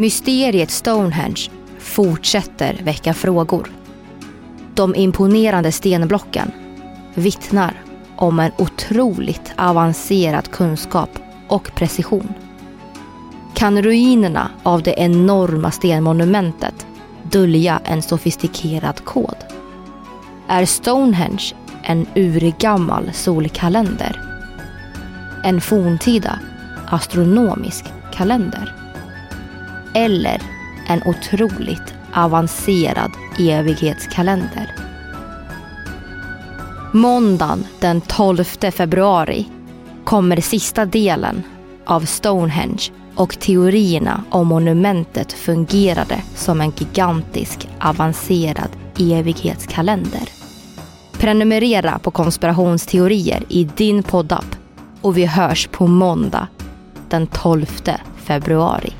Mysteriet Stonehenge fortsätter väcka frågor. De imponerande stenblocken vittnar om en otroligt avancerad kunskap och precision. Kan ruinerna av det enorma stenmonumentet dölja en sofistikerad kod? Är Stonehenge en urgammal solkalender? En forntida astronomisk kalender? Eller en otroligt avancerad evighetskalender? Måndagen den 12 februari kommer sista delen av Stonehenge och teorierna om monumentet fungerade som en gigantisk avancerad evighetskalender. Prenumerera på konspirationsteorier i din poddapp och vi hörs på måndag den 12 februari.